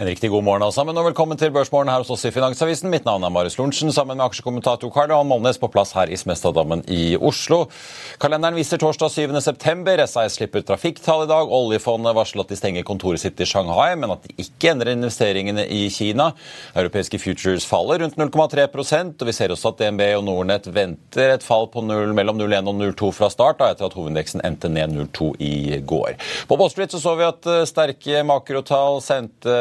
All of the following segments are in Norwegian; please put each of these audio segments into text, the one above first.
En riktig god morgen alle sammen, og velkommen til Børsmorgen her hos oss i Finansavisen. Mitt navn er Marius Lorentzen, sammen med aksjekommentator Karl Johan Molnes på plass her i Smestadammen i Oslo. Kalenderen viser torsdag 7.9. SAS slipper trafikktall i dag. Oljefondet varsler at de stenger kontoret sitt i Shanghai, men at de ikke endrer investeringene i Kina. Europeiske futures faller rundt 0,3% og vi ser også at DNB og Nordnett venter et fall på 0, mellom 0,1 og 0,2 fra start, da, etter at hovedindeksen endte ned 0,2 i går. På Wall Street så, så vi at eh, sterke makrotall sendte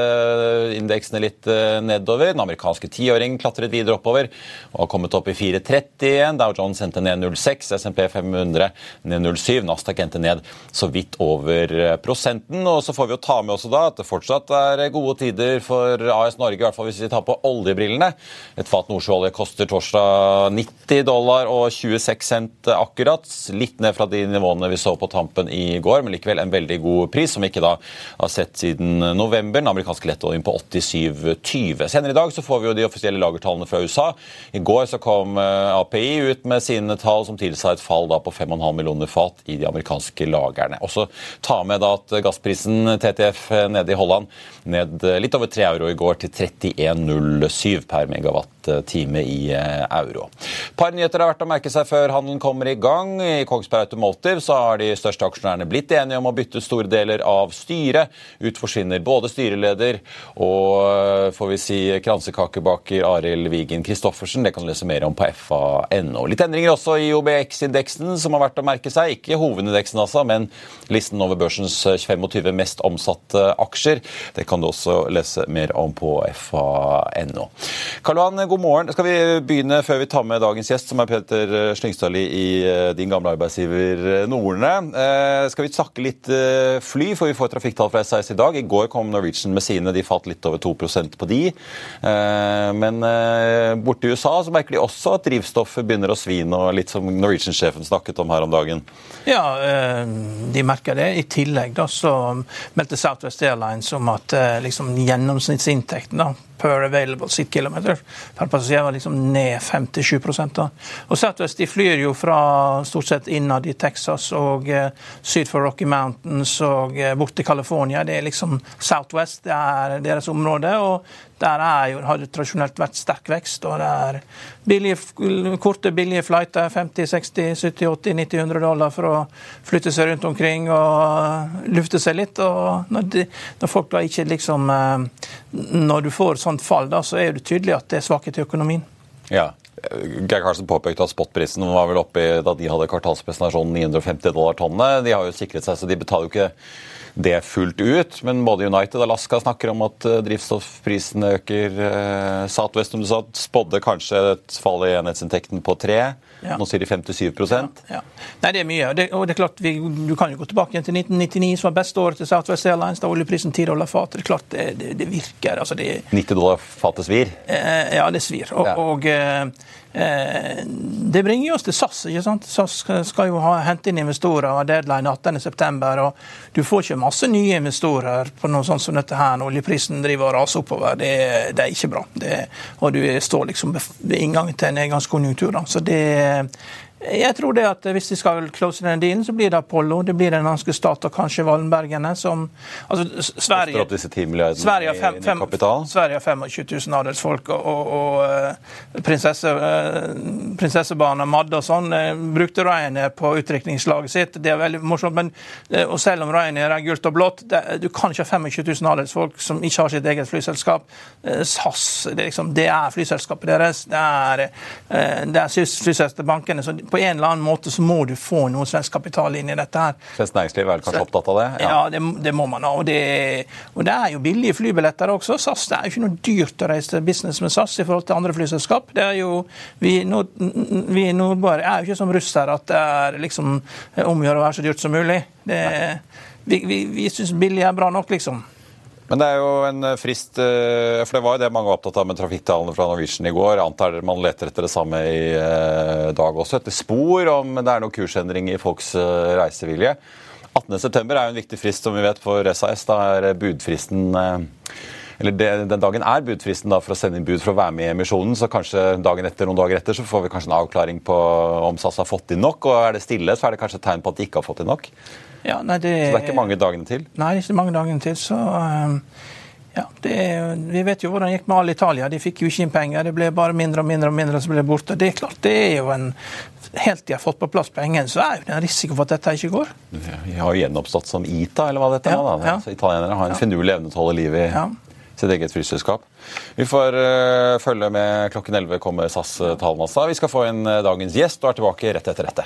indeksene litt eh, nedover. Den amerikanske tiåringen klatret videre oppover og har kommet opp i 4,31. Dow Jones endte ned 0,6, SMP 500 ned 0,7. Nasdaq endte ned så vidt over eh, prosenten. Og så får vi jo ta med også da at det fortsatt er gode tider for AS Norge, i hvert fall hvis vi tar på oljebrillene. Et fat nordsjøolje koster torsdag 90 dollar og 26 cent akkurat. Litt ned fra de nivåene vi så på tampen i går, men likevel en veldig god pris, som vi ikke da har sett siden november. Den amerikanske lettoljen på 87,20. Senere i dag så får vi jo de offisielle lagertallene fra USA. I går så kom eh, API ut med sine tall som tilsa et fall da på 5,5 millioner fat i de amerikanske lagrene. Også ta med da at gassprisen TTF nede i Holland ned litt over 3 euro i går til 31,07 per megawatt-time i eh, euro. Par nyheter er verdt å merke seg før handelen kommer i gang. I Kongsberg Automotive så har de største aksjonærene blitt enige om å bytte store deler av styret. Ut forsvinner både styreleder og eh, får vi si kransekakebaker Arild Wigen Christoffersen. Det kan du lese mer om på fa.no. Litt endringer også i OBX-indeksen, som har vært å merke seg. Ikke hovedindeksen, altså, men listen over børsens 25 mest omsatte aksjer. Det kan du også lese mer om på fa.no. Karl Johan, god morgen. Skal vi begynne før vi tar med dagens gjest, som er Peter Slyngstadli i eh, din gamle arbeidsgiver eh, Norne. Skal vi snakke litt fly, for vi får trafikktall fra SAS i dag. I går kom Norwegian med sine. De falt litt over 2% på de. Eh, men eh, borte i USA så merker de også at drivstoffet begynner å svine, og litt som Norwegian-sjefen snakket om her om dagen. Ja, eh, de merker det. I tillegg da, så meldte Southwest Airlines om at liksom, gjennomsnittsinntekten da, per available seat kilometer per passasjer var liksom ned 57% da. Og Southwest de flyr jo fra stort sett innad i Texas og eh, syd for Rocky Mountains og eh, bort til California. Det er liksom Southwest, det er deres område. og der jo, har det tradisjonelt vært sterk vekst. og det er billige, Korte, billige flighter, 50, 60, 70, 80, 90, 100 dollar for å flytte seg rundt omkring og lufte seg litt. og Når, de, når folk da ikke liksom eh, Når du får sånt fall, da, så er det tydelig at det er svakhet i økonomien. Ja. Geir Karlsen påpekte at spotprisen var vel oppe i da de hadde kvartalspresentasjonen 950 dollar tonnet. De har jo sikret seg, så de betaler jo ikke det fullt ut. Men både United og Alaska snakker om at eh, drivstoffprisene øker. Eh, Southwest som du sa, spådde kanskje et fall i enhetsinntekten på tre. Ja. Nå sier de 57 ja, ja. Nei, Det er mye. Det, og det er klart, vi, Du kan jo gå tilbake igjen til 1999, som var beste året til Southwest Airlines. Da oljeprisen 10 dollar fatet. Det klart det, det, det virker. Altså det, 90 dollar fatet svir? Eh, ja, det svir. Og, og eh, Eh, det bringer oss til SAS. ikke sant? SAS skal jo ha, hente inn investorer og deadline 18.9. og Du får ikke masse nye investorer på noe sånt som dette her når oljeprisen driver og raser oppover. Det, det er ikke bra. Det, og du står liksom ved inngangen til en nedgangskonjunktur. Så det, jeg tror det at Hvis de skal close den dealen, så blir det Apollo, det blir den danske stat og kanskje Wallenbergene. som, altså Sverige, Sverige, har fem, fem, Sverige har 25 000 adelsfolk, og, og, og eh, prinsesse, eh, prinsessebarna Madde og sånn eh, brukte Ryanair på utdrikningslaget sitt. Det er veldig morsomt, men og selv om Ryanair er gult og blått, det, du kan ikke ha 25 000 adelsfolk som ikke har sitt eget flyselskap. SAS det liksom, det er flyselskapet deres. Det er, det er flyselskapet bankene. så på en eller annen måte så må du få noe svensk kapital inn i dette her. Svensk næringsliv er kanskje opptatt av det? Ja, ja det, det, må man. Og det, og det er jo billige flybilletter også. SAS, Det er jo ikke noe dyrt å reise business med SAS i forhold til andre flyselskap. Det er jo, Vi, nord, vi er jo ikke som russere at det er liksom om å gjøre å være så dyrt som mulig. Det, vi vi, vi syns billig er bra nok, liksom. Men det er jo en eh, frist eh, For det var jo det mange var opptatt av med trafikktallene fra Norwegian i går. Antar man leter etter det samme i eh, dag også, etter spor om det er noen kursendring i folks reisevilje. 18.9 er jo en viktig frist som vi vet for SAS. Da er budfristen eller Den dagen er budfristen da for å sende inn bud for å være med i emisjonen. Så kanskje dagen etter noen dager etter så får vi kanskje en avklaring på om SAS har fått inn nok. Og er det stille, så er det kanskje et tegn på at de ikke har fått inn nok. Ja, nei, det, så det er ikke mange dagene til? Nei, det er ikke mange dagene til. så... Um, ja, det, Vi vet jo hvordan det gikk med alle Italia. De fikk jo ikke inn penger. Det ble bare mindre og mindre og mindre som ble borte. Det er klart, det er jo en Helt til de har fått på plass pengene, så er jo det en risiko for at dette ikke går. Vi har jo gjenoppstått som ITA, eller hva dette er. Da. Ja. italienere har en ja. finurlig evne til å holde liv i ja. sitt eget flyselskap. Vi får uh, følge med klokken 11 kommer SAS-tallene. Vi skal få inn uh, dagens gjest og er tilbake rett etter dette.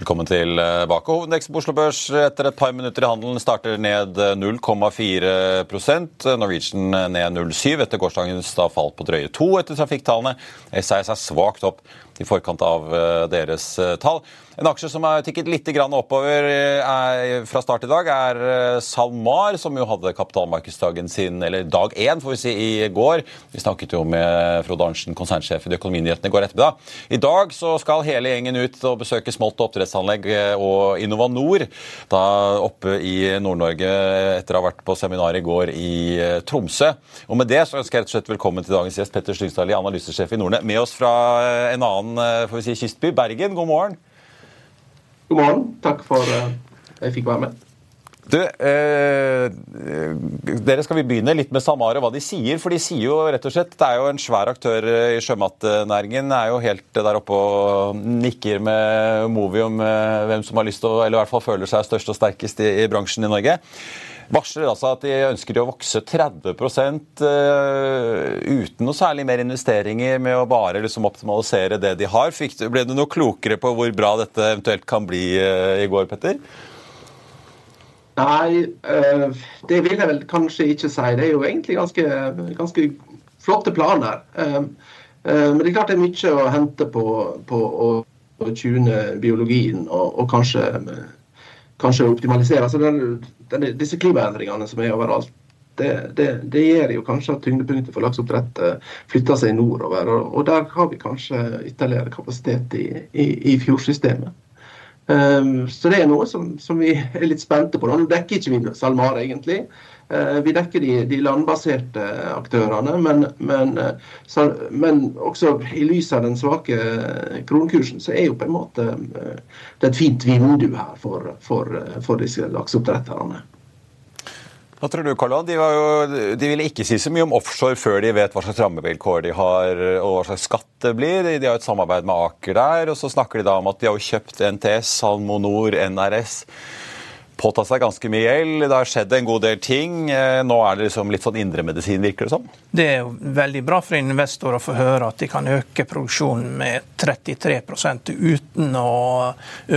Velkommen tilbake. Hovedindeksen på Oslo Børs etter et par minutter i handelen starter ned 0,4% Norwegian ned 0,7 etter gårsdagens fall på drøye 2 etter trafikktallene. SAS er svakt opp i forkant av eh, deres eh, tall. En aksje som har tikket litt oppover eh, fra start i dag, er SalMar, som jo hadde kapitalmarkedsdagen sin, eller dag én, får vi si, i går. Vi snakket jo med Frode Arntzen, konsernsjef i Økonominyhetene, i går ettermiddag. I dag så skal hele gjengen ut og besøke smolt og oppdrettsanlegg og Innovanor, da oppe i Nord-Norge etter å ha vært på seminar i går i Tromsø. Og med det så ønsker jeg rett og slett velkommen til dagens gjest, Petter Slyngsdal, analysesjef i Nordne, med oss fra en annen annen vi si, kystby, Bergen. God morgen. God morgen. Takk for at uh, jeg fikk være med. Du, eh, dere skal vi begynne litt med SalMar og hva de sier. For de sier jo rett og slett Det er jo en svær aktør i sjømatnæringen. Er jo helt der oppe og nikker med Movi om eh, hvem som har lyst til å Eller i hvert fall føler seg størst og sterkest i, i bransjen i Norge varsler altså at de ønsker å vokse 30 eh, uten noe særlig mer investeringer, med å bare liksom optimalisere det de har. ble du noe klokere på hvor bra dette eventuelt kan bli eh, i går, Petter? Nei, eh, det vil jeg vel kanskje ikke si. Det er jo egentlig ganske, ganske flotte planer. Men det er klart det er mye å hente på, på å tune biologien og, og kanskje, kanskje, optimalisere. Altså den, den, disse klimaendringene som er overalt, det, det, det, gjør jo kanskje at tyngdepunktet for lakseoppdrett flytter seg nordover. Og, og, der har vi kanskje ytterligere kapasitet i, i, i fjordsystemet. Um, så det er noe som, som, vi er litt spente på. Nå dekker ikke vi SalMar, egentlig. Uh, vi dekker de, de, landbaserte aktørene, men, men, så, men, også i lys av den svake kronekursen, så er jo på en måte uh, det et fint vindu her for, for, for disse lakseoppdretterne. Hva tror du, Karl de, de ville ikke si så mye om offshore før de vet hva slags rammevilkår de har og hva slags skatt det blir. De har et samarbeid med Aker der, og så snakker de da om at de har kjøpt NTS, Salmonor, NRS påtatt seg ganske mye gjeld. Det har skjedd en god del ting. Eh, nå er det liksom litt sånn indremedisin, virker det som? Det er jo veldig bra for investorer å få høre at de kan øke produksjonen med 33% uten å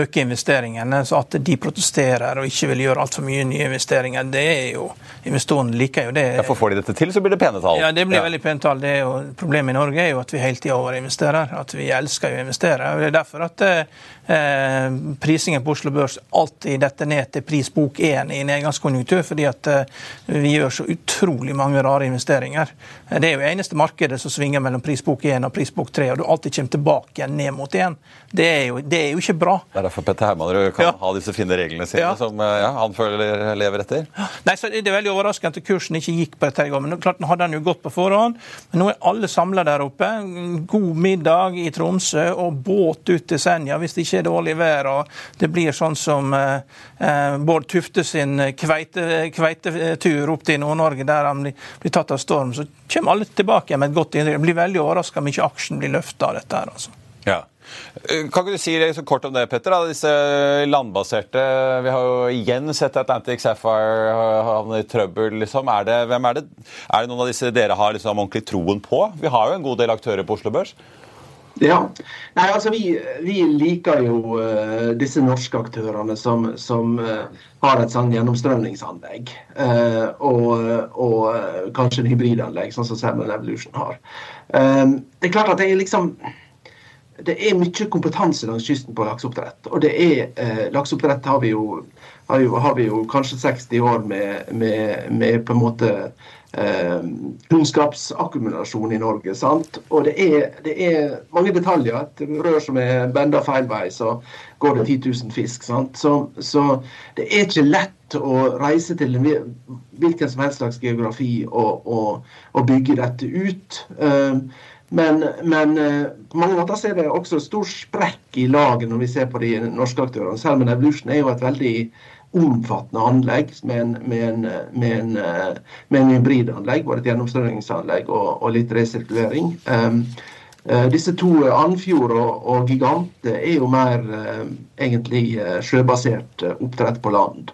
øke investeringene. Så at de protesterer og ikke vil gjøre altfor mye nye investeringer, det er jo Investorene liker jo det. Ja, for får de dette til, så blir det pene tall? Ja, det blir ja. veldig pene tall. Det er jo, problemet i Norge er jo at vi hele tida overinvesterer. At vi elsker å investere. og Det er derfor at eh, prisingen på Oslo Børs alltid detter ned til prisbok 1 i nedgangskonjunktur, fordi at uh, vi gjør så utrolig mange rare investeringer. Det er jo eneste markedet som svinger mellom prisbok 1 og prisbok 3, og du alltid kommer tilbake igjen ned mot 1. Det er jo, det er jo ikke bra. Det er derfor Petter Hermanrud kan ja. ha disse fine reglene sine ja. som eh, ja, han føler lever etter? Nei, så Det er veldig overraskende at kursen ikke gikk på dette. i går, Men klart nå hadde han jo gått på forhånd. Men nå er alle samla der oppe. God middag i Tromsø og båt ut til Senja hvis det ikke er dårlig vær. og Det blir sånn som eh, eh Bård Tufte sin kveite, kveitetur opp til Nord-Norge, der han blir, blir, tatt av storm. Så kommer alle tilbake med et godt inntrykk. Blir veldig overraska om ikke aksjen blir løfta av dette. her, altså. Ja. Eh, kan ikke du si kort om det, Petter? Da? Disse landbaserte Vi har jo igjen sett at Atlantic Sapphire havner i trøbbel. Liksom. Er, det, er, det, er det noen av disse dere har liksom ordentlig troen på? Vi har jo en god del aktører på Oslo Børs. Ja. Nei, altså vi, vi liker jo uh, disse norske aktørene som, som uh, har et sånn gjennomstrømningsanlegg. Uh, og, og kanskje en hybridanlegg, sånn som Salmon Evolution har. det er klart at det er liksom det er mye kompetanse langs kysten på lakseoppdrett. Og det er, eh, lakseoppdrett har vi, jo, har, har vi jo, kanskje 60 år med, med, med på en måte eh, kunnskapsakkumulasjon i Norge. sant? Og det er, det er, mange detaljer. Et rør som er benda feil vei, så går det 10 000 fisk. sant? Så, så det er ikke lett å reise til hvilken som helst slags geografi og, og, og bygge dette ut. Eh, men, men, eh, på mange måter er det også stor sprekk i laget når vi ser på de norske aktørene. Salmon Evolution er jo et veldig omfattende anlegg med en, med en, med en, eh, med en hybridanlegg, både et gjennomstrømningsanlegg og, og, litt resirkulering. Um, disse to, Andfjord og, og Gigante, er jo mer egentlig sjøbasert oppdrett på land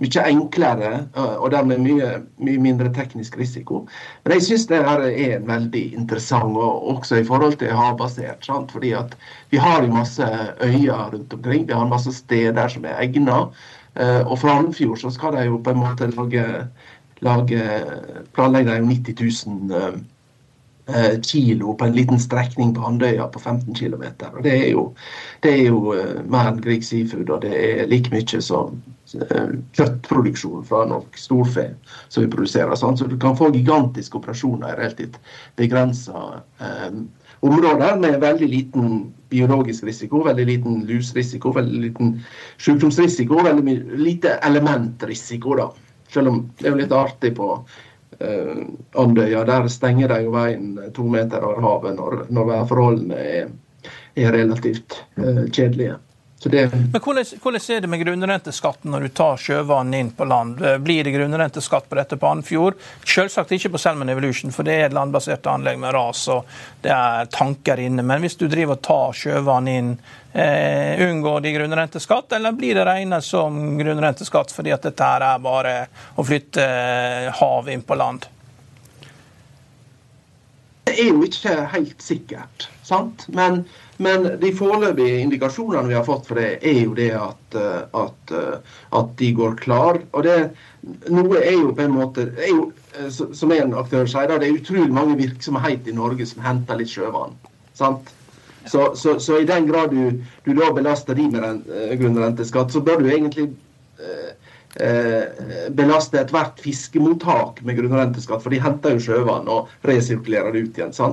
mye enklere og dermed mye, mye mindre teknisk risiko. Men jeg syns her er veldig interessant, og også i forhold til havbasert. Sant? Fordi at vi har jo masse øyer rundt omkring, vi har masse steder som er egna. Eh, og fra Andfjord så skal de jo på en måte lage, lage planlegge 90 000 Eh, kilo på en liten strekning på Andøya på 15 km. Og det er jo, det er jo mer enn Grieg Seafood, og det er like mye som kjøttproduksjon fra nok storfe som vi produserer. Sånn. Så du kan få gigantiske operasjoner i relativt begrensa um, områder med veldig liten biologisk risiko, veldig liten lusrisiko, veldig liten sykdomsrisiko, veldig lite elementrisiko. da. Selv om det er jo litt artig på uh, Andøya. Der stenger de jo veien to meter over havet når, når værforholdene er, er relativt uh, kjedelige. Det... Men hvordan, hvordan, er det med grunnrenteskatten når du tar sjøvann inn på land? Blir det grunnrenteskatt på dette på Andfjord? Selvsagt ikke på Selman Evolution, for det er et landbasert anlegg med ras og det er tanker inne. Men hvis du driver og tar sjøvann inn, eh, unngår de grunnrenteskatt, eller blir det regnet som grunnrenteskatt fordi at dette her er bare å flytte eh, hav inn på land? Det er jo ikke helt sikkert, sant? Men men de foreløpige indikasjonene vi har fått for det, er jo det at, eh, at, eh, at de går klar. Og det, noe er jo på en måte er jo, eh, Som en aktør sier, det er utrolig mange virksomheter i Norge som henter litt sjøvann. sant? Så, så, så, i den grad du, du da belaster de med rent, grunnrenteskatt, så bør du egentlig eh, belaste ethvert fiskemottak med grunnrenteskatt, for de henter jo sjøvann og resirkulerer det ut igjen. Så,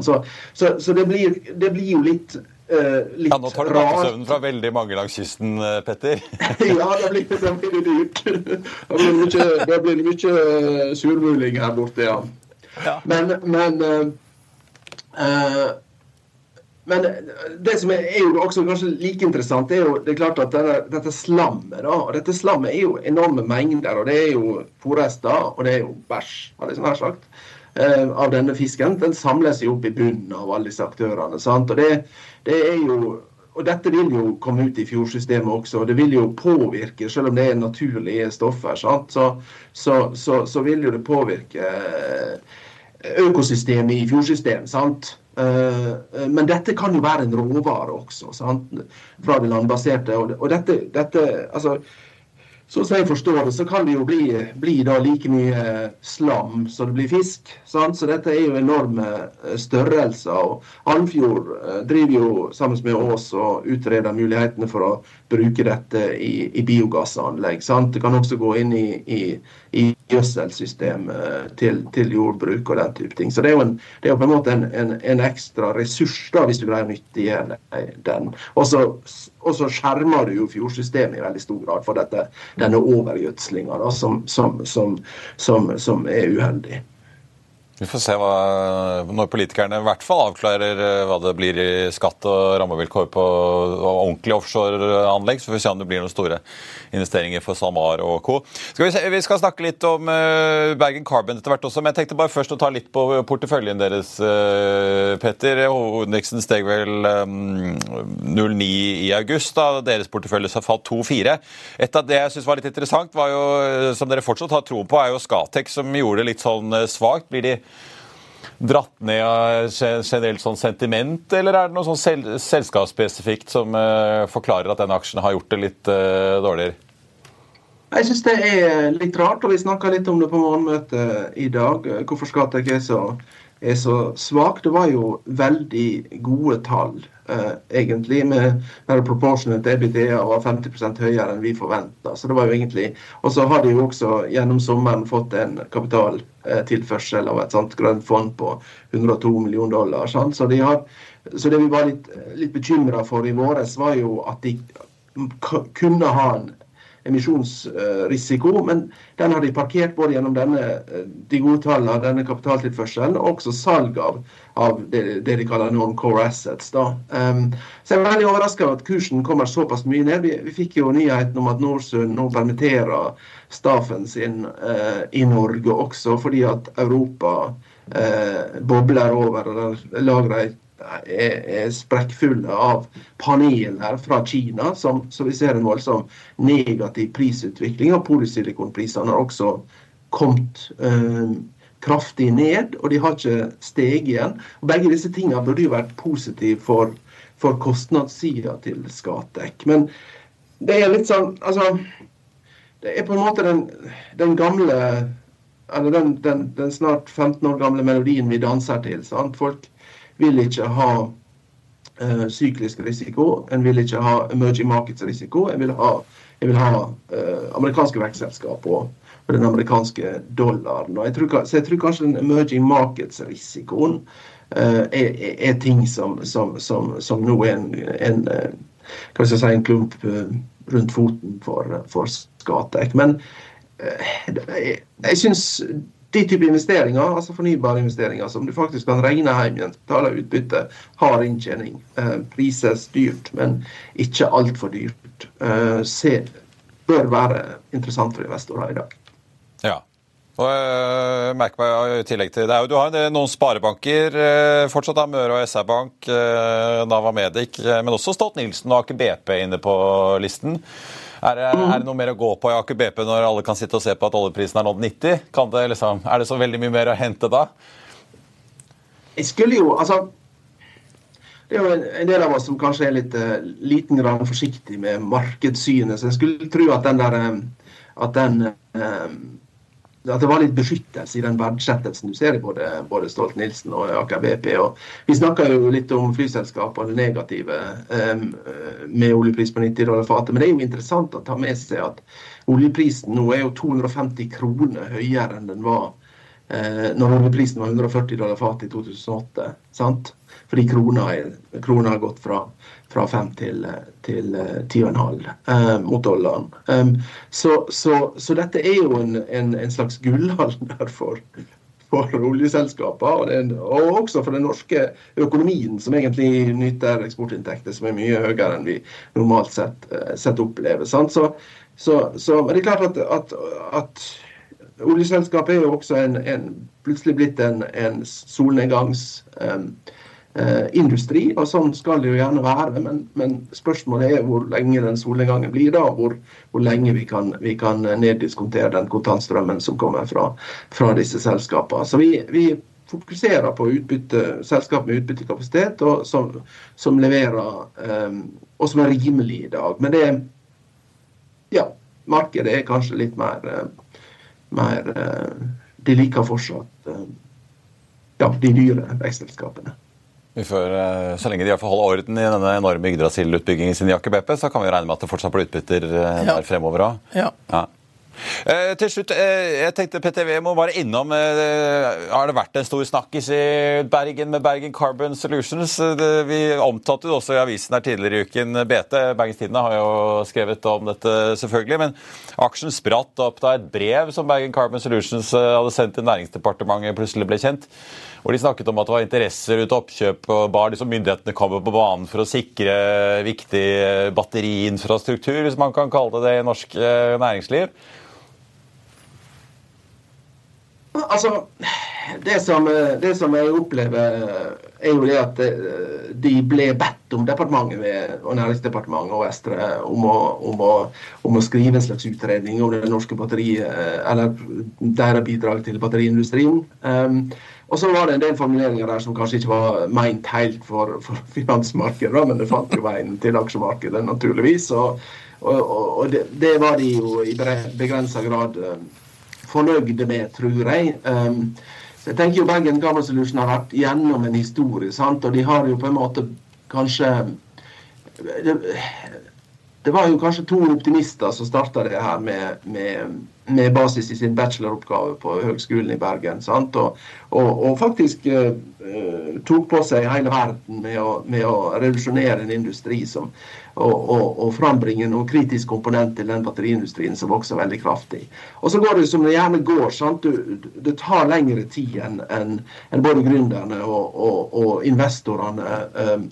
så, så det, blir, det, blir, jo litt uh, litt ja, Nå tar du nattesøvnen fra veldig mange langs kysten, eh, Petter. ja, det blir, blir dyrt. Det blir mye, det blir mye eh, surmuling her borte, ja. ja. Men, men eh, uh, men det som er, er, jo også kanskje like interessant, er jo det er klart at denne, dette slammet da, og dette slammet er jo enorme mengder. og Det er jo fòrrester og det er jo bæsj hadde jeg sånn her sagt, eh, av denne fisken. Den samles jo opp i bunnen av alle disse aktørene. sant, og det, det jo og Dette vil jo komme ut i fjordsystemet også. og Det vil jo påvirke, selv om det er naturlige stoffer, så, så, så, så, vil jo det påvirke økosystemet i fjordsystemet. sant? Eh, eh, men dette kan jo være en råvare også, sant? fra det landbaserte. Og dette, dette altså, Sånn som jeg forstår det, så kan det jo bli, bli like mye slam som det blir fisk. Sant? Så dette er jo enorme eh, størrelser. og Andfjord driver jo sammen med oss og utreder mulighetene for å bruke dette i, i biogassanlegg. Sant? Det kan også gå inn i, i, i gjødselsystem til, til, jordbruk og den type ting. Så det er jo, en, det er jo på en måte en, en, en, ekstra ressurs da, hvis du greier å nyttiggjøre den. Og så, og så skjermer du jo fjordsystemet i veldig stor grad for dette, denne overgjødslinga som, som, som, som, er uheldig. Vi får se hva, når politikerne i hvert fall avklarer eh, hva det blir i skatt og rammevilkår på ordentlige offshoreanlegg. Så får vi se om det blir noen store investeringer for SalMar og co. Skal vi, se, vi, skal snakke litt om uh, Bergen Carbon etter hvert også, men jeg tenkte bare først å ta litt på porteføljen deres, uh, Petter. Hovedindeksen steg vel um, 0,9 i august. da Deres portefølje har falt 2,4. Et av det jeg syns var litt interessant, var jo, som dere fortsatt har troen på, er jo Skatek, som gjorde det litt sånn svakt. Blir de dratt ned av generelt sånn sentiment, eller er det noe sånn sel selskapsspesifikt som uh, forklarer at den aksjen har gjort det litt uh, dårligere? Jeg syns det er litt rart, og vi snakka litt om det på morgenmøtet i dag. Hvorfor Skatek er så, er så svak. Det var jo veldig gode tall uh, egentlig, med der proportionate EBITDA var 50% høyere enn vi forventa. Så det var jo egentlig Og så har de jo også gjennom sommeren fått en kapitaltilførsel av et sånt grønt fond på 102 millioner dollar. Sant? Så, de har, så det vi var litt, litt bekymra for i våres, var jo at de kunne ha en emisjonsrisiko. Men den har de parkert både gjennom denne, eh, de gode tallene, denne kapitaltilførselen, og også salg av, av det, det, de kaller non-core assets. Da. Um, så jeg er veldig overraska over at kursen kommer såpass mye ned. Vi, vi fikk jo nyheten om at Norsund nå permitterer staffen sin uh, i Norge også, fordi at Europa uh, bobler over. og lagrer er, er sprekkfulle av paneler fra Kina, som, så vi ser en voldsom negativ prisutvikling. Og polysilikonprisene har også kommet eh, kraftig ned, og de har ikke steget igjen. Og begge disse tingene burde jo vært positive for, for kostnadssida til Skatek. Men det er litt sånn Altså, det er på en måte den, den gamle eller den, den, den, snart 15 år gamle melodien vi danser til. Sant? Folk vil ikke ha uh, syklisk risiko. En vil ikke ha emerging markets-risiko. En vil ha, en vil ha uh, amerikanske vekstselskap og, og, den amerikanske dollaren. Jeg tror, så jeg tror kanskje den emerging markets-risikoen uh, er, er, ting som, som, som, som, nå er en, en, si, en klump rundt foten for, for Skatek. Men jeg, jeg syns de type investeringer, altså fornybare investeringer, som du faktisk kan regne hjem igjen, betale utbytte, har inntjening. Priser prises dyrt, men ikke altfor dyrt. Eh, se, bør være interessant for investorer i dag. Ja. Og jeg merker meg i tillegg til det Du har noen sparebanker eh, fortsatt, da, Møre og SR-Bank, eh, Nava Medic, eh, men også Stolt-Nielsen og Aker BP inne på listen. Er det, mm. er det, noe mer å gå på i Aker BP når alle kan sitte og se på at oljeprisen er nådd 90? Det liksom, er det så veldig mye mer å hente da? Jeg skulle jo, altså det er jo en, en, del av oss som kanskje er litt uh, liten grann forsiktig med markedssynet. Så jeg skulle tro at den der uh, at den, uh, at det var litt beskyttelse i den verdsettelsen du ser i både, både Stolt-Nielsen og Aker BP. Og vi snakka jo litt om flyselskap og det negative um, med oljepris på 90 dollar fatet. Men det er jo interessant å ta med seg at oljeprisen nå er jo 250 kroner høyere enn den var uh, når oljeprisen var 140 dollar fatet i 2008. sant? Fordi krona, krona har gått fra fra 5 til, til 10,5 eh, mot dollaren. Um, så, så, så, dette er jo en, en, en slags gullalder for, for oljeselskapene, og, og, også for den norske økonomien, som egentlig nyter eksportinntekter som er mye høyere enn vi normalt sett, eh, sett opplever. Så, så, men det er klart at, at, at oljeselskapet er jo også en, en, plutselig blitt en, en solnedgangsindustri, Um, eh, og sånn skal det jo gjerne være. Men, men, spørsmålet er hvor lenge den solnedgangen blir, da, og hvor, hvor lenge vi kan, vi kan, neddiskontere den kontantstrømmen som kommer fra, fra disse selskapene. Så vi, vi fokuserer på utbytte, selskap med utbyttekapasitet og som, som leverer um, og som er rimelig i dag. Men det ja, markedet er kanskje litt mer, uh, mer De liker fortsatt uh, ja, de dyre vekstselskapene. Får, eh, så lenge de får holde orden i denne enorme Yggdrasil-utbyggingen sin i Aker så kan vi regne med at det fortsatt blir utbytter eh, der fremover òg. Ja. ja. Eh, til slutt, eh, jeg tenkte PTV må bare innom eh, Har det vært en stor snakkis i Bergen med Bergen Carbon Solutions? Eh, det, vi omtalte det også i avisen her tidligere i uken. BT, Bergens Tidende, har jo skrevet om dette, selvfølgelig. Men aksjen spratt opp da et brev som Bergen Carbon Solutions hadde sendt til Næringsdepartementet, plutselig ble kjent hvor de snakket om at det var interesser ut oppkjøp, og ba liksom myndighetene komme på banen for å sikre viktig batteriinfrastruktur, hvis man kan kalle det det i norsk eh, næringsliv. Altså, det som, det som, jeg opplever, er jo det at eh, de ble bedt om departementet og Næringsdepartementet og Vestre om å, om, å, om å, skrive en slags utredning om det norske batteriet, eh, eller deres bidrag til batteriindustrien. Um, og så var det en del formuleringer der som kanskje ikke var meint helt for, for finansmarkedet, men det fant jo veien til aksjemarkedet, naturligvis. Og, og, og det, det, var de jo i begrensa grad um, fornøyde med, tror jeg. Um, jeg tenker jo Bergen Gamma Solution har vært gjennom en historie, sant? og de har jo på en måte kanskje det, det var jo kanskje to optimister som starta det her med, med, med, basis i sin bacheloroppgave på Høgskolen i Bergen. Og, og, og, faktisk uh, tok på seg hele verden med å, med å revolusjonere en industri som, og, og, og, frambringe noen kritisk komponent til den batteriindustrien som vokser veldig kraftig. Og så går det som det gjerne går. sant? Du, det tar lengre tid enn en, en både gründerne og, investorene. Um,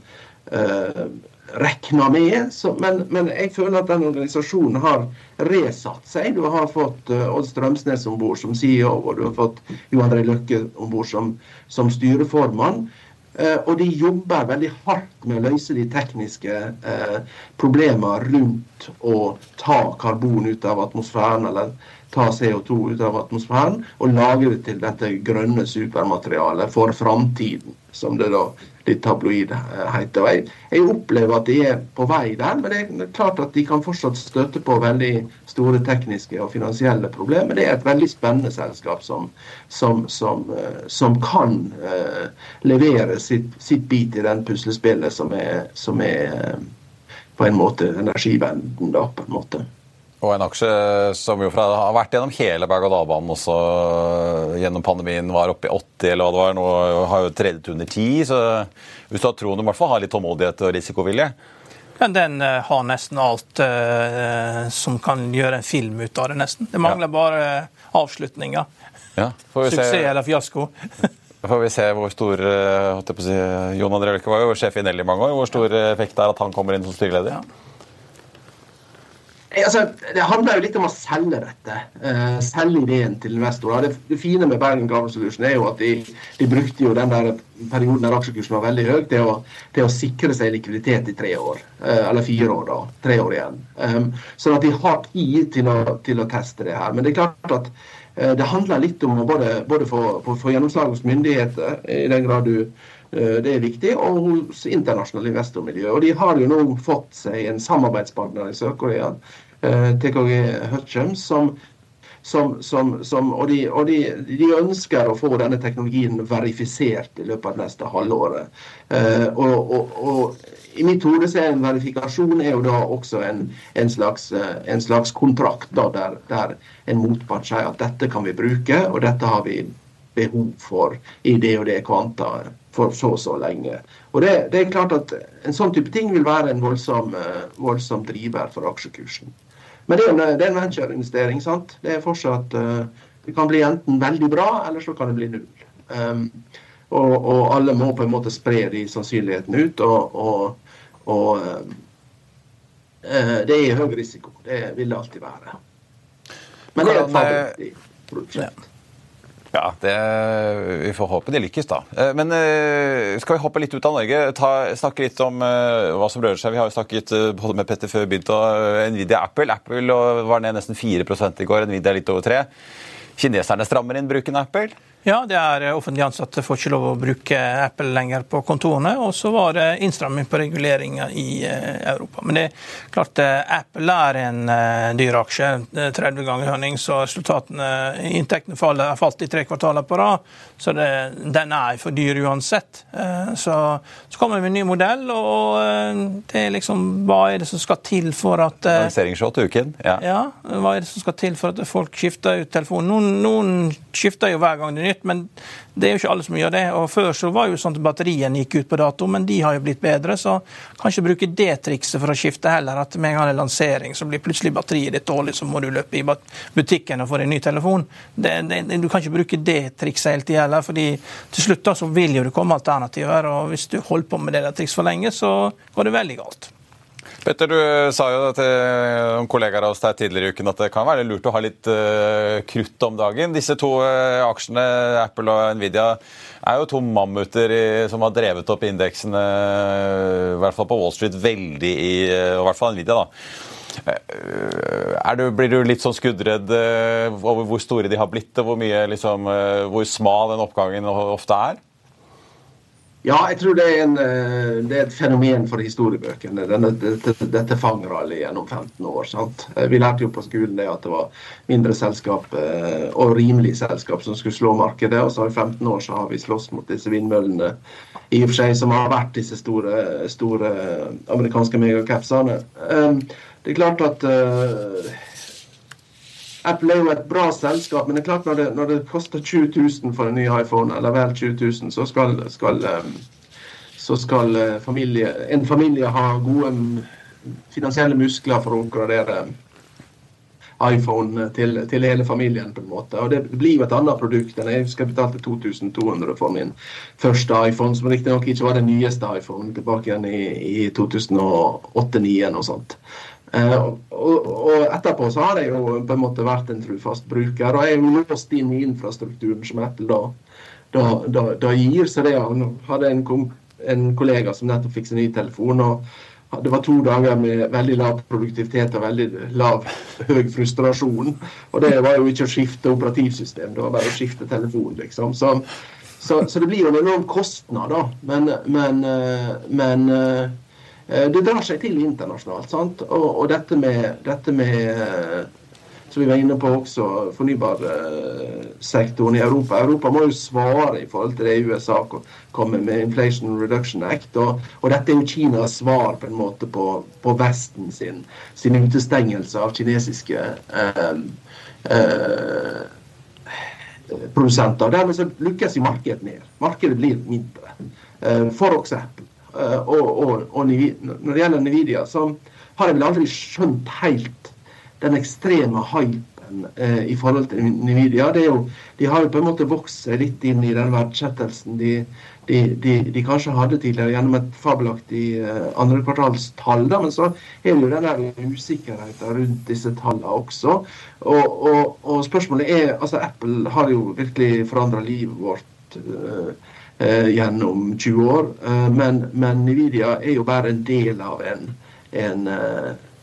uh, regna med. Så, men, men, jeg føler at den organisasjonen har resatt seg. Du har fått uh, Odd Strømsnes om bord som CEO, og du har fått Jo André Løkke om bord som, som, styreformann. Uh, og de jobber veldig hardt med å løse de tekniske eh, problemene rundt å ta karbon ut av atmosfæren, eller ta CO2 ut av atmosfæren, og lagre det til dette grønne supermaterialet for framtiden, som det da litt tabloid heter. Jeg, jeg, opplever at de er på vei der, men det er klart at de kan fortsatt støte på veldig store tekniske og finansielle problemer. Det er et veldig spennende selskap som, som, som, eh, som kan uh, levere sitt, sitt, bit i den puslespillet som er, som er uh, på en måte energivennen, da, på en måte. Og en aksje som jo fra, har vært gjennom hele berg-og-dal-banen også gjennom pandemien, var oppe i 80 eller hva det var. Nå har jo tredjet under 10, så hvis du har troen, du i hvert fall har litt tålmodighet og risikovilje. Men den uh, har nesten alt uh, som kan gjøre en film ut av det, nesten. Det mangler ja. bare uh, avslutninga. Ja, Suksess se. eller fiasko. får vi se hvor stor si, Jon André Løkke var jo sjef i Nelly mange år. Hvor stor effekt det er at han kommer inn som styreleder? Ja. Altså, det handler jo litt om å selge dette. Uh, selge ideen til investorer. Det, det, fine med Bergen Gravel Solution er jo at de, de, brukte jo den der perioden der aksjekursen var veldig høy, til å, til å sikre seg likviditet i tre år. Uh, eller fire år, da. Tre år igjen. Um, sånn at de har tid til å, til å, teste det her. Men det er klart at uh, det handler litt om å både, både få, få gjennomslag hos myndigheter, i den grad du det er viktig, og hos internasjonale investormiljø. Og De har jo nå fått seg en samarbeidspartner i Sør-Korea Eh, TKG Hutchums, som, som, som, som, og, de, og de, de, ønsker å få denne teknologien verifisert i løpet av neste halvåret. Uh, og, og, og, I mitt hode er en verifikasjon er jo da også en, en, slags, en slags, kontrakt da, der, der, en motpart sier at dette kan vi bruke, og dette har vi behov for i det og det kvantaet for så og så lenge. Og det, det, er klart at En sånn type ting vil være en voldsom, voldsom driver for aksjekursen. Men det er, en, det er en ventureinvestering. sant? Det er fortsatt uh, Det kan bli enten veldig bra, eller så kan det bli null. Um, og, og, alle må på en måte spre de sannsynlighetene ut. Og, og, og uh, det er høy risiko. Det vil det alltid være. Men det er et fabelaktig prosjekt. Ja, det, Vi får håpe de lykkes, da. Eh, men eh, skal vi hoppe litt ut av Norge? Ta, snakke litt om uh, hva som rører seg. Vi har jo snakket både med Petter før vi begynte, og Nvidia Apple. Apple var ned nesten 4 i går, Nvidia litt over 3 Kineserne strammer inn bruken av Apple? Ja, det er eh, offentlig ansatte får ikke lov å bruke Apple lenger på kontorene. Og så var det innstramming på reguleringer i eh, Europa. Men det er klart eh, Apple er en dyr aksje. 30 ganger hønning, så resultatene, inntektene faller, falt i tre kvartaler på rad. Så det, den er for dyr uansett. Så, så kommer vi med en ny modell, og det er liksom Hva er det som skal til for at Lanseringsshot uken. Ja. ja. Hva er det som skal til for at folk skifter ut telefonen? Noen, noen skifter jo hver gang det er nytt nytt, men det er jo ikke alle som gjør det. og Før så var jo sånn at batteriene gikk ut på dato, men de har jo blitt bedre. Så kanskje bruke det trikset for å skifte heller. At med en gang det er lansering, så blir plutselig batteriet ditt dårlig, så må du løpe i butikken og få deg ny telefon. Det, det, du kan ikke bruke det trikset hele tida heller, fordi til slutt da så vil jo det komme alternativer. og Hvis du holder på med det der triks for lenge, så går det veldig galt. Petter, du sa jo til noen kollegaer av oss der tidligere i uken at det kan være lurt å ha litt uh, krutt om dagen. Disse to uh, aksjene, Apple og Nvidia, er jo to mammuter i, som har drevet opp indeksene, uh, i hvert fall på Wall Street, veldig i uh, I hvert fall Nvidia, da. Du, blir du litt sånn skuddredd over hvor store de har blitt, og hvor, mye, liksom, hvor smal den oppgangen ofte er? Ja, jeg tror det er, en, eh, det er et fenomen for historiebøkene. Denne, dette, dette fangerallyet gjennom 15 år. sant? Eh, vi lærte jo på skolen det at det var mindre selskap eh, og rimelige selskap som skulle slå markedet. Og så i 15 år så har vi slåss mot disse vindmøllene i og for seg som har vært disse store, store amerikanske megacapsene. Det er klart at Apple er jo et bra selskap, men det er klart når det, når det koster 20 000 for en ny iPhone, eller vel 20 000, så skal, skal, um, så skal uh, familie, en familie ha gode um, finansielle muskler for å oppgradere iPhone til, til, hele familien. på en måte. Og Det blir jo et annet produkt. enn Jeg husker jeg betalte 2200 for min første iPhone, som riktignok ikke var den nyeste iPhone, tilbake igjen i, i 2008-2009 og sånt. Uh, og, og, etterpå så har jeg jo på en måte vært en trufast bruker. Og jeg er jo låst inn i infrastrukturen som Apple da, da, da, da gir. Så det hadde en, en, kollega som nettopp fikk seg ny telefon. og Det var to dager med veldig lav produktivitet og veldig lav høy frustrasjon. Og det var jo ikke å skifte operativsystem, det var bare å skifte telefon, liksom. Så, så, så det blir jo en enorm kostnad, da. Men, men, eh, men eh, Eh, det drar seg til internasjonalt. sant? Og, og dette, med, dette med eh, som vi var inne på også, fornybarsektoren i Europa. Europa må jo svare i forhold til det USA kommer med Inflation Reduction Act. Og, og dette er jo Kinas svar på en måte på, på Vesten sin, sin utestengelse av kinesiske eh, eh, produsenter. Dermed så lykkes jo markedet ned. Markedet blir mindre. Eh, for. Eh, og, og, og, når det gjelder Nvidia, så har jeg vel aldri skjønt helt den ekstreme hypen eh, i forhold til Nvidia. Jo, de har jo på en måte vokst seg litt inn i den verdsettelsen de, de, de, de, kanskje hadde tidligere gjennom et fabelaktig eh, andrekvartalstall. Men så er det jo den der usikkerheten rundt disse tallene også. Og, og, og, spørsmålet er altså Apple har jo virkelig forandra livet vårt. Eh, eh, gjennom 20 år. Eh, men, men, Nvidia er jo bare en del av en, en,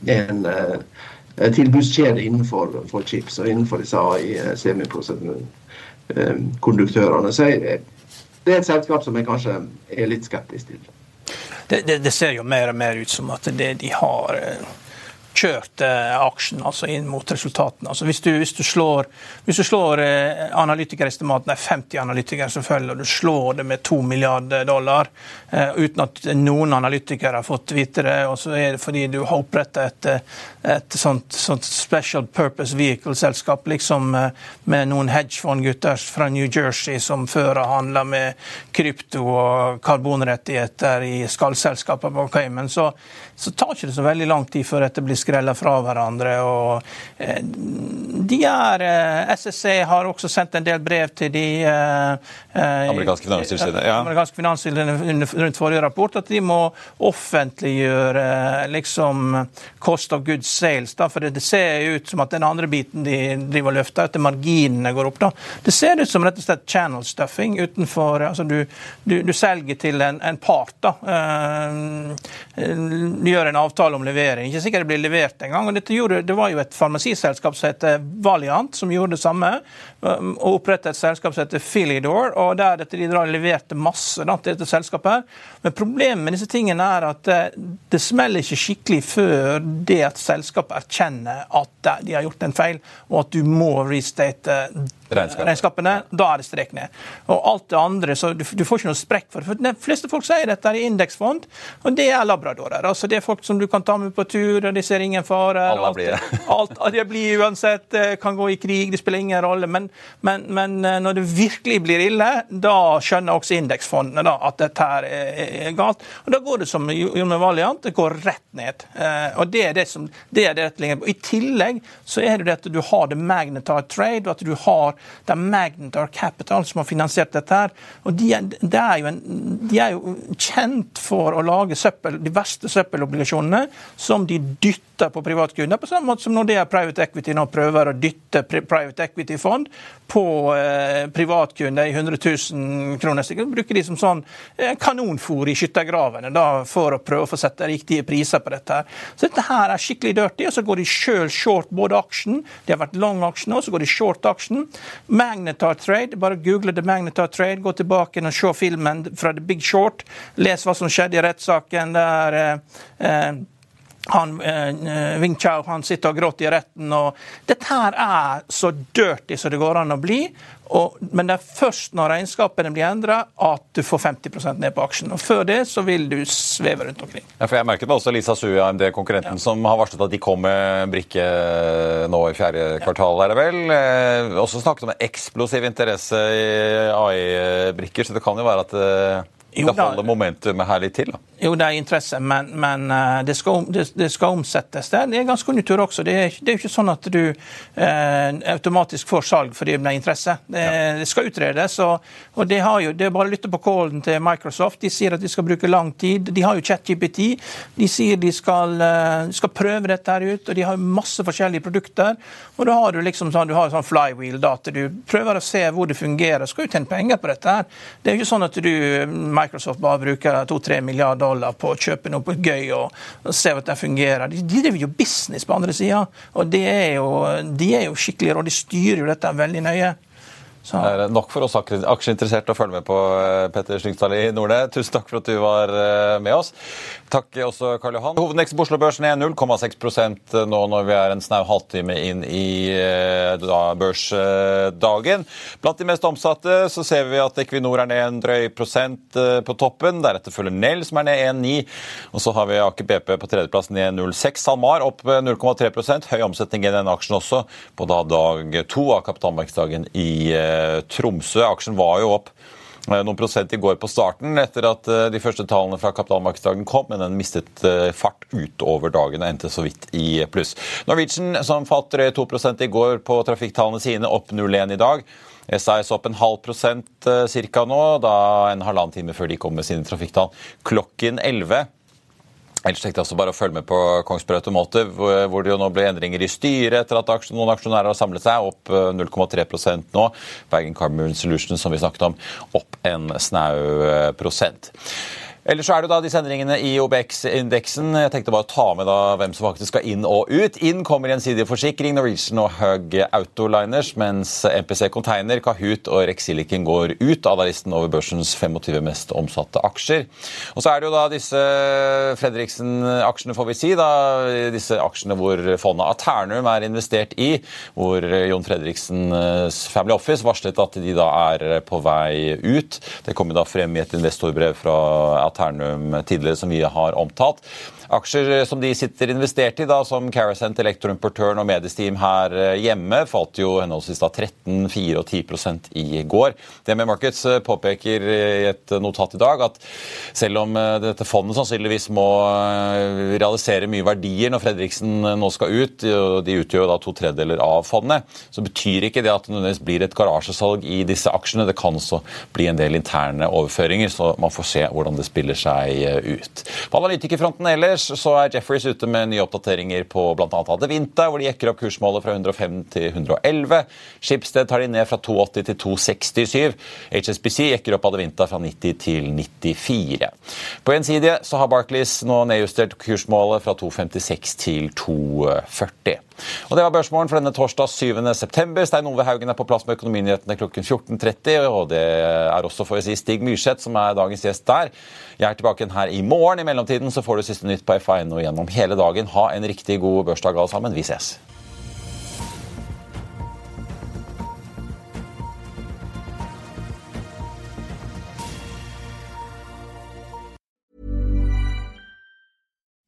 en tilbudskjede innenfor chips og innenfor disse AI-semikonduktørene. Så jeg, det er et selskap som jeg kanskje er litt skeptisk til. Det, det, det, ser jo mer og mer ut som at det de har kjørt eh, aksjen altså inn mot resultatene. Altså hvis, du, hvis, du, slår, hvis du slår eh, analytikerestimaten, det er 50 analytikere som følger, og du slår det med 2 milliarder dollar eh, uten at noen analytikere har fått vite det, og så er det fordi du har oppretta et, et sånt, sånt, special purpose vehicle-selskap liksom eh, med noen hedgefondgutter fra New Jersey som før har handla med krypto og karbonrettigheter i skallselskaper på Cayman, så, så tar ikke det så veldig lang tid før dette blir skreller fra hverandre. og eh, de er, eh, SSC har også sendt en del brev til de eh, Amerikanske finanstilsynet ja. amerikanske finanstilsynet rundt forrige rapport at de må offentliggjøre liksom cost of good sales. Da, for det, ser ut som at den andre biten de driver og løfter, at marginene går opp. da. Det ser ut som rett og slett channel stuffing utenfor altså Du, du, du selger til en, en part. da. Du gjør en avtale om levering. Ikke sikkert det blir levert en gang. og Det var jo et farmasiselskap som heter Valiant, som gjorde det samme. Um, og opprettet et selskap som heter Philidor, og der dette de leverte masse da, til dette selskapet. her. Men problemet med disse tingene er at eh, det smeller ikke skikkelig før det at selskapet erkjenner at de har gjort en feil, og at du må restate regnskapene. Da er det strek ned. Og alt det andre, så du, du får ikke noe sprekk for det. For De fleste folk sier dette er indeksfond, og det er labradorer. Altså Det er folk som du kan ta med på tur, og de ser ingen fare. Alle blir det. alt, de blir uansett, eh, kan gå i krig, det spiller ingen rolle. Men, men, men eh, når det virkelig blir ille, da skjønner også indeksfondene da, at dette her er galt. Og Da går det som med Valiant, det går rett ned. Eh, og det er det som det er det. I tillegg så er det at du har det magnetar trade, og at du har det er Magnetar Capital som har finansiert dette. her, og de er, de er, jo, en, de er jo, kjent for å lage søppel, de verste søppelobligasjonene som de dytter på privatkunder. På samme måte som når det er private equity nå prøver å dytte private equity-fond på eh, privatkunder i 100 000 kroner stykket. Bruker de som sånn eh, kanonfôr i skyttergravene da, for å prøve å få sette riktige priser på dette. her. Så dette her er skikkelig dirty, og så går de sjøl short både aksjen, de har vært long aksjen, og så går de short aksjen. Magnetar Trade, bare google The Magnetar Trade, gå tilbake og se filmen fra The Big Short. Les hva som skjedde i rettssaken der eh, eh han, eh, Wing Chao han sitter og gråter i retten. og Dette her er så dirty som det går an å bli. Og, men det er først når regnskapene blir endra at du får 50 ned på aksjen. og Før det så vil du sveve rundt omkring. Ja, for Jeg merket meg også Lisa Sue, AMD-konkurrenten, ja. som har varslet at de kom med brikke nå i fjerde kvartal. er det vel. Eh, også snakket om en eksplosiv interesse i AI-brikker, så det kan jo være at eh, jo, det holder momentumet her litt til? da? Jo, det er interesse, men, men eh, det, skal, det, det, skal, omsettes. Det er, ganske konjunktur også. Det er, det er jo ikke sånn at du eh, automatisk får salg fordi det er interesse. Det, ja. skal utredes. Og, og det, har jo, det er bare å lytte på callen til Microsoft. De sier at de skal bruke lang tid. De har jo ChatGPT. De sier de skal, uh, skal, prøve dette her ut, og de har masse forskjellige produkter. Og da har du liksom sånn, du har sånn flywheel, da, at du prøver å se hvor det fungerer. Skal jo tjene penger på dette her. Det er jo ikke sånn at du Microsoft bare bruker 2-3 milliarder dollar på å kjøpe noe på gøy og, se at det fungerer. De, de driver jo business på andre sida, og de er, jo, de er jo skikkelig rå. de styrer jo dette veldig nøye. Så. Det er nok for oss aksjeinteresserte å følge med på eh, Petter Slyngstad i Nordli. Tusen takk for at du var eh, med oss. Takk også Karl Johan. Hovedindeksen på Oslo Børs ned 0,6% nå når vi er en snau halvtime inn i eh, da, børsdagen. Blant de mest omsatte så ser vi at Equinor er ned en drøy prosent på toppen. Deretter følger Nell, som er ned 1,9. Og så har vi Aker BP på tredjeplass ned 0,6. SalMar opp 0,3% Høy omsetning i den aksjen også på da dag to av kapitalmarkedsdagen i Tromsø. Aksjen var jo opp eh, noen prosent i går på starten etter at eh, de første tallene fra kapitalmarkedsdagen kom, men den mistet eh, fart utover dagen og endte så vidt i pluss. Norwegian, som falt 2 i går på trafikktallene sine, opp 0,1 i dag. SAS opp en halv prosent ca. nå, da en halvannen time før de kom med sine trafikktall klokken 11. Ellers tenkte jeg også bare å følge med på Kongsberg Automotive, hvor det jo nå ble endringer i styret etter at noen aksjonærer har samlet seg, opp 0,3 eh, nå. Bergen Carbon Solutions, som vi snakket om, opp en snau eh, prosent. Ellers så er det da disse endringene i OBX-indeksen. Jeg tenkte bare å ta med da hvem som faktisk skal inn og ut. Inn kommer Gjensidige Forsikring, Norwegian og Hug Autoliners, mens MPC Container, Kahoot og Rexilicon går ut av listen over børsens 25 mest omsatte aksjer. Og så er det jo da disse Fredriksen-aksjene, får vi si. da, Disse aksjene hvor fondet Aternum er investert i, hvor Jon Fredriksens Family Office varslet at de da er på vei ut. Det kommer da frem i et investorbrev fra Aternum tidligere, som vi har omtalt. Aksjer som de sitter investert i, da, som Carasent, Elektroimportøren og Mediesteam her eh, hjemme, falt jo henholdsvis da 13, 4 og 10% i går. DME Markets eh, påpeker i et notat i dag at selv om eh, dette fondet sannsynligvis må realisere mye verdier når Fredriksen nå skal ut, og de utgjør da to tredjedeler av fondet, så betyr ikke det at det nødvendigvis blir et garasjesalg i disse aksjene. Det kan også bli en del interne overføringer, så man får se hvordan det spiller seg ut. På analytikerfronten ellers så er Jefferies ute med nye oppdateringer på bl.a. Adevinta, hvor de jekker opp kursmålet fra 105 til 111. Schibsted tar de ned fra 280 til 267. HSBC jekker opp Adevinta fra 90 til 94. På Gjensidige så har Barclays nå nedjustert kursmålet fra 256 til 240. Og Det var børsmålen for denne torsdag 7. september. Stein Ove Haugen er på plass med Økonominyhetene klokken 14.30. Og det er også for å si Stig Myrseth som er dagens gjest der. Jeg er tilbake her i morgen. I mellomtiden så får du siste nytt på FA1 og gjennom hele dagen. Ha en riktig god børsdag alle sammen. Vi ses.